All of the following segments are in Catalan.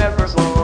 universal.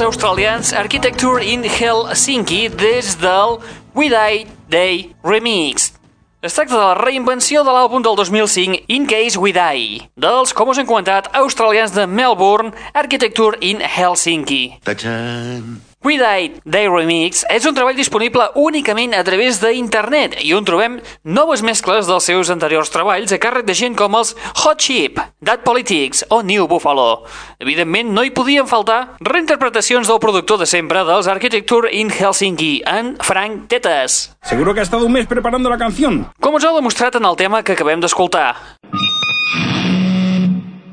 Australians Architecture in Helsinki des del We Die Day Remix. Es tracta de la reinvenció de l'àlbum del 2005 In Case We Die, dels, com us hem comentat, australians de Melbourne Architecture in Helsinki. Tachan. We Die Day Remix és un treball disponible únicament a través d'internet i on trobem noves mescles dels seus anteriors treballs a càrrec de gent com els Hot Chip, That Politics o New Buffalo. Evidentment, no hi podien faltar reinterpretacions del productor de sempre dels Architecture in Helsinki, en Frank Tetas. Seguro que ha estado un mes preparando la canción. Com us ha demostrat en el tema que acabem d'escoltar.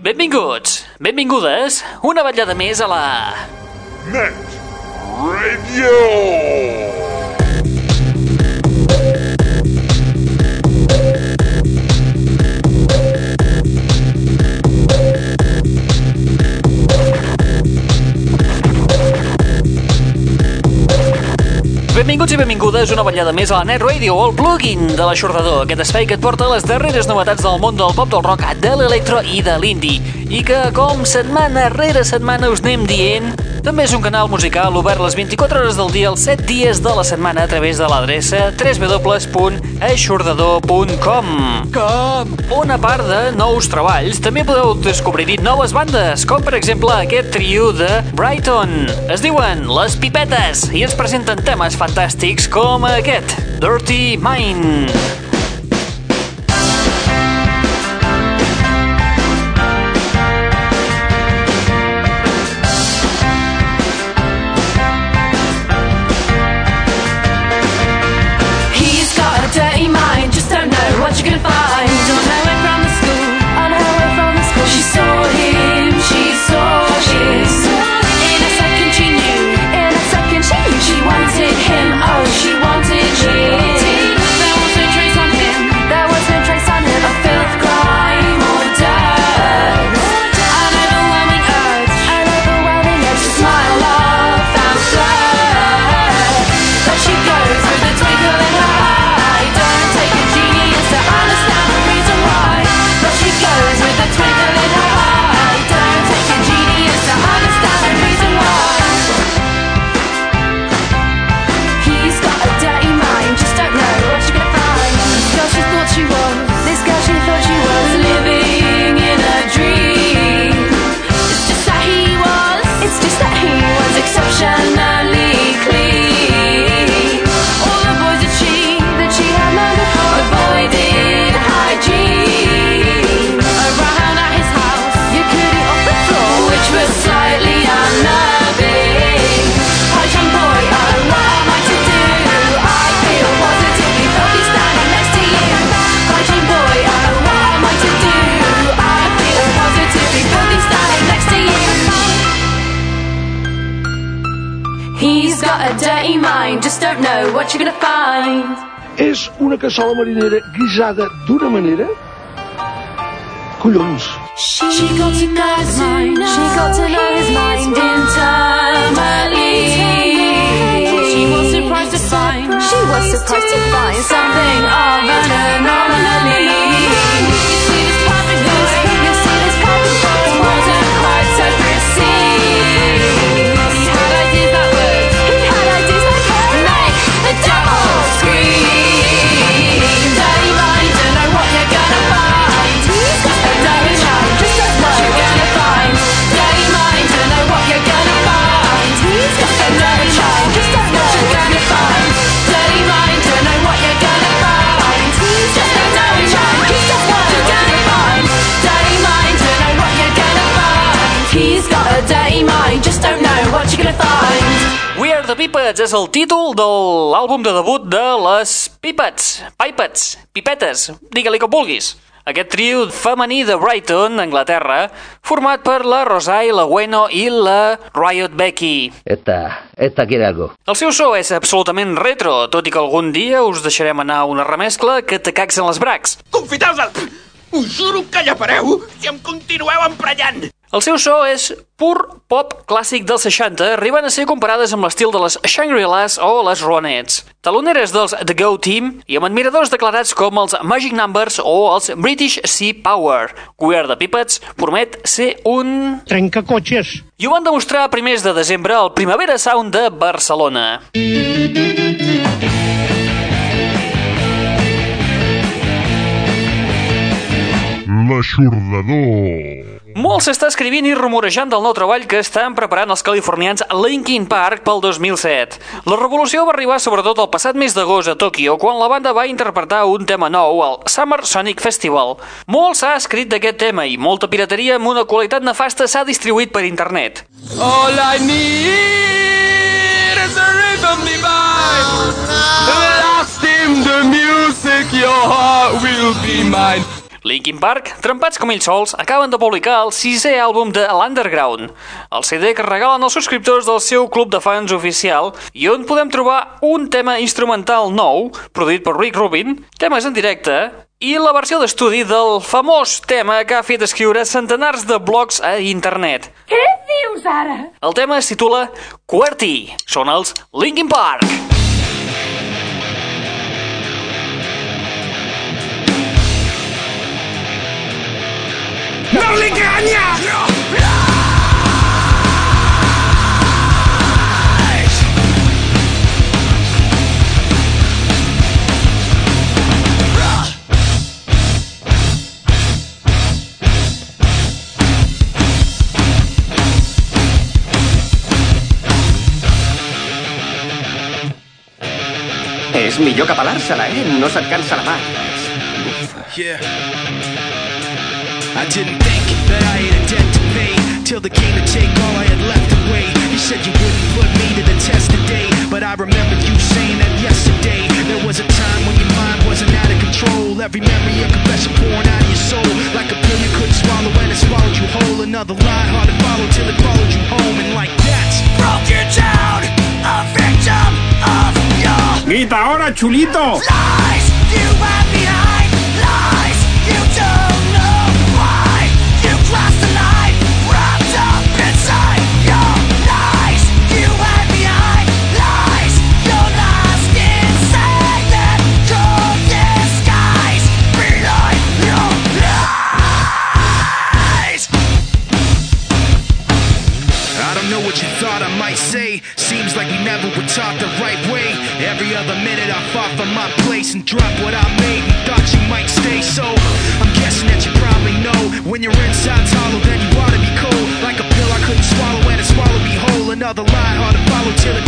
Benvinguts, benvingudes, una vetllada més a la... Net Radio. Benvinguts i benvingudes una vetllada més a la Net Radio, el plugin de l'aixordador, aquest espai que et porta les darreres novetats del món del pop, del rock, de l'electro i de l'indie. I que, com setmana rere setmana us anem dient, també és un canal musical obert les 24 hores del dia, els 7 dies de la setmana a través de l'adreça www.aixordador.com Com? On a part de nous treballs, també podeu descobrir noves bandes, com per exemple aquest trio de Brighton. Es diuen Les Pipetes i ens presenten temes fantàstics com aquest, Dirty Mind. What you're gonna find. És una cassola marinera guisada d'una manera... Collons! She got to know his mind, she got to know his mind intimately. She was surprised to find, she was surprised to find something of an anomaly. Pipets és el títol de l'àlbum de debut de les Pipets, Pipets, Pipetes, digue-li com vulguis. Aquest trio femení de Brighton, Anglaterra, format per la Rosai, la Bueno i la Riot Becky. Esta, esta quiere algo. El seu so és absolutament retro, tot i que algun dia us deixarem anar una remescla que te cacs en les bracs. Confiteu-vos el... Us juro que llapareu si em continueu emprenyant! El seu so és pur pop clàssic dels 60, arribant a ser comparades amb l'estil de les Shangri-Las o les Ronettes. Taloneres dels The Go Team i amb admiradors declarats com els Magic Numbers o els British Sea Power. We Are The Pippets promet ser un... Trencacotxes. I ho van demostrar a primers de desembre al Primavera Sound de Barcelona. L'aixordador. Molt s'està escrivint i rumorejant del nou treball que estan preparant els californians Linkin Park pel 2007. La revolució va arribar sobretot el passat mes d'agost a Tòquio, quan la banda va interpretar un tema nou al Summer Sonic Festival. Molt s'ha escrit d'aquest tema i molta pirateria amb una qualitat nefasta s'ha distribuït per internet. All I need is a rhythm divine. Lost in the music, your heart will be mine. Linkin Park, trempats com ells sols, acaben de publicar el sisè àlbum de l'Underground, el CD que regalen els subscriptors del seu club de fans oficial i on podem trobar un tema instrumental nou, produït per Rick Rubin, temes en directe, i la versió d'estudi del famós tema que ha fet escriure centenars de blogs a internet. Què dius ara? El tema es titula QWERTY. Són els Linkin Park. ¡No le engañas! És millor que pelar-se-la, eh? No se't cansa la mà. Yeah. I didn't think that I had a debt to pay till the came to take all I had left away. You said you wouldn't put me to the test today, but I remember you saying that yesterday. There was a time when your mind wasn't out of control. Every memory a confession pouring out of your soul, like a pill you couldn't swallow and it swallowed you whole. Another lie hard to follow till it followed you home, and like that broke you down, a victim of your ¡Grita ahora, chulito! lies. You were behind lies. You don't Every other minute I fought for my place and dropped what I made and thought you might stay. So I'm guessing that you probably know when your inside's hollow, then you ought to be cold. Like a pill I couldn't swallow and it swallowed me whole. Another lie hard to follow till it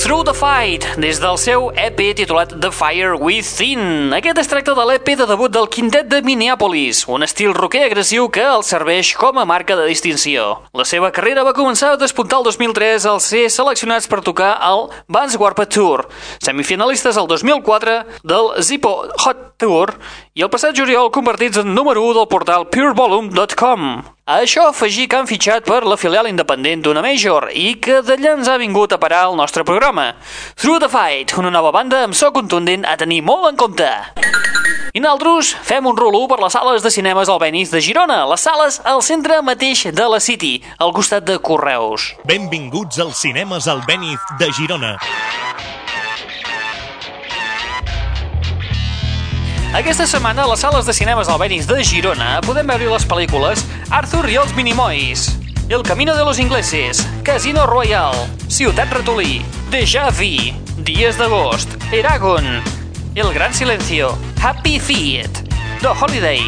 Through the Fight, des del seu EP titulat The Fire Within. Aquest es tracta de l'EP de debut del quintet de Minneapolis, un estil rocker agressiu que els serveix com a marca de distinció. La seva carrera va començar a despuntar el 2003 al ser seleccionats per tocar al Vans Warped Tour, semifinalistes el 2004 del Zippo Hot Tour i el passat juliol convertits en número 1 del portal purevolume.com. A això afegir que han fitxat per la filial independent d'una major i que d'allà ens ha vingut a parar el nostre programa. Through the Fight, una nova banda amb so contundent a tenir molt en compte. I nosaltres fem un rulo per les sales de cinemes al Benis de Girona, les sales al centre mateix de la City, al costat de Correus. Benvinguts als cinemes Albéniz de Girona. Aquesta setmana a les sales de cinemes Albéniz de Girona podem veure les pel·lícules Arthur i els Minimois, El Camino de los Ingleses, Casino Royale, Ciutat Ratolí, Deja Vu, Dies d'agost, Eragon, El Gran Silencio, Happy Feet, The Holiday,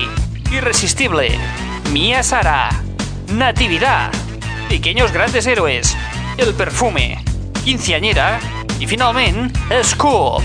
Irresistible, Mia Sara, Natividad, Pequeños Grandes Héroes, El Perfume, Quinceañera i finalment Scoop.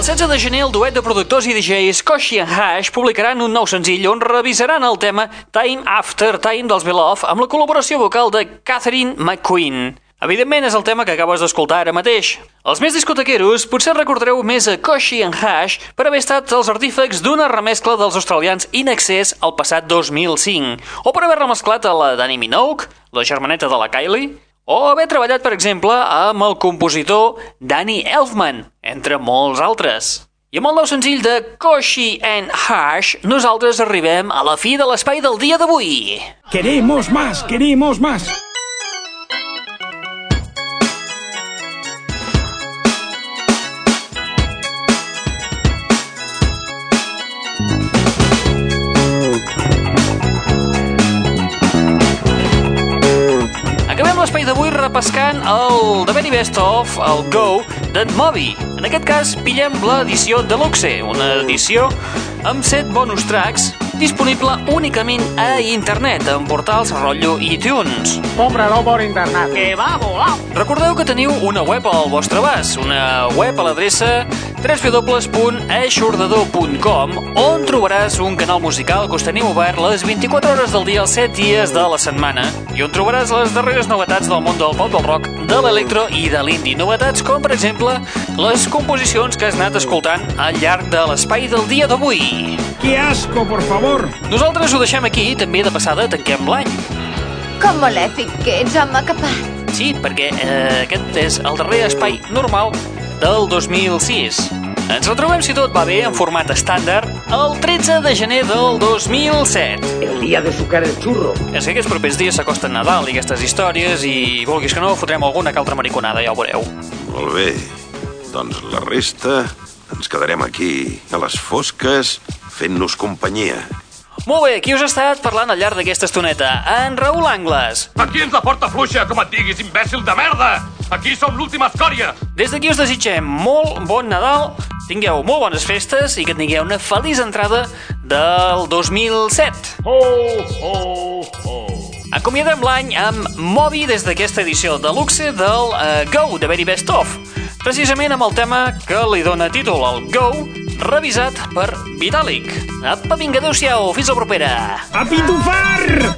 El 16 de gener, el duet de productors i DJs Koshi and Hash publicaran un nou senzill on revisaran el tema Time After Time dels Beloff amb la col·laboració vocal de Catherine McQueen. Evidentment és el tema que acabes d'escoltar ara mateix. Els més discotequeros potser recordareu més a Koshi and Hash per haver estat els artífecs d'una remescla dels australians In Excess el passat 2005, o per haver remesclat a la Dani Minogue, la germaneta de la Kylie, o haver treballat, per exemple, amb el compositor Danny Elfman, entre molts altres. I amb el nou senzill de Koshi and Hash, nosaltres arribem a la fi de l'espai del dia d'avui. Queremos más, queremos más. Repescant el The Very Best of, el Go, d'en Moby. En aquest cas, pillem l'edició Deluxe, una edició amb 7 bonus tracks disponible únicament a internet, en portals rotllo iTunes. Cómpralo por internet. Que va volar! Recordeu que teniu una web al vostre abast, una web a l'adreça www.aixordador.com on trobaràs un canal musical que us tenim obert les 24 hores del dia, els 7 dies de la setmana i on trobaràs les darreres novetats del món del pop, del rock, de l'electro i de l'indie. Novetats com, per exemple, les composicions que has anat escoltant al llarg de l'espai del dia d'avui. ¡Qué asco, por favor! Nosaltres ho deixem aquí, també de passada tanquem l'any. Com malèfic que ets, home capat. Sí, perquè eh, aquest és el darrer espai normal del 2006. Ens retrobem, si tot va bé, en format estàndard, el 13 de gener del 2007. El día de sucar el churro. És que aquests propers dies s'acosten Nadal i aquestes històries i, vulguis que no, fotrem alguna que altra mariconada, ja ho veureu. Molt bé. Doncs la resta ens quedarem aquí, a les fosques, fent-nos companyia. Molt bé, qui us ha estat parlant al llarg d'aquesta estoneta? En Raül Angles. Aquí ens la porta fluixa, com et diguis, imbècil de merda! Aquí som l'última escòria! Des d'aquí us desitgem molt bon Nadal, tingueu molt bones festes i que tingueu una feliç entrada del 2007. Ho, ho, ho. Acomiadem l'any amb Moby des d'aquesta edició de luxe del uh, Go, de Very Best Of. Precisament amb el tema que li dona títol al Go, revisat per Vitalik. Apa, vinga, adeu-siau, fins la propera. ¡A pitufar!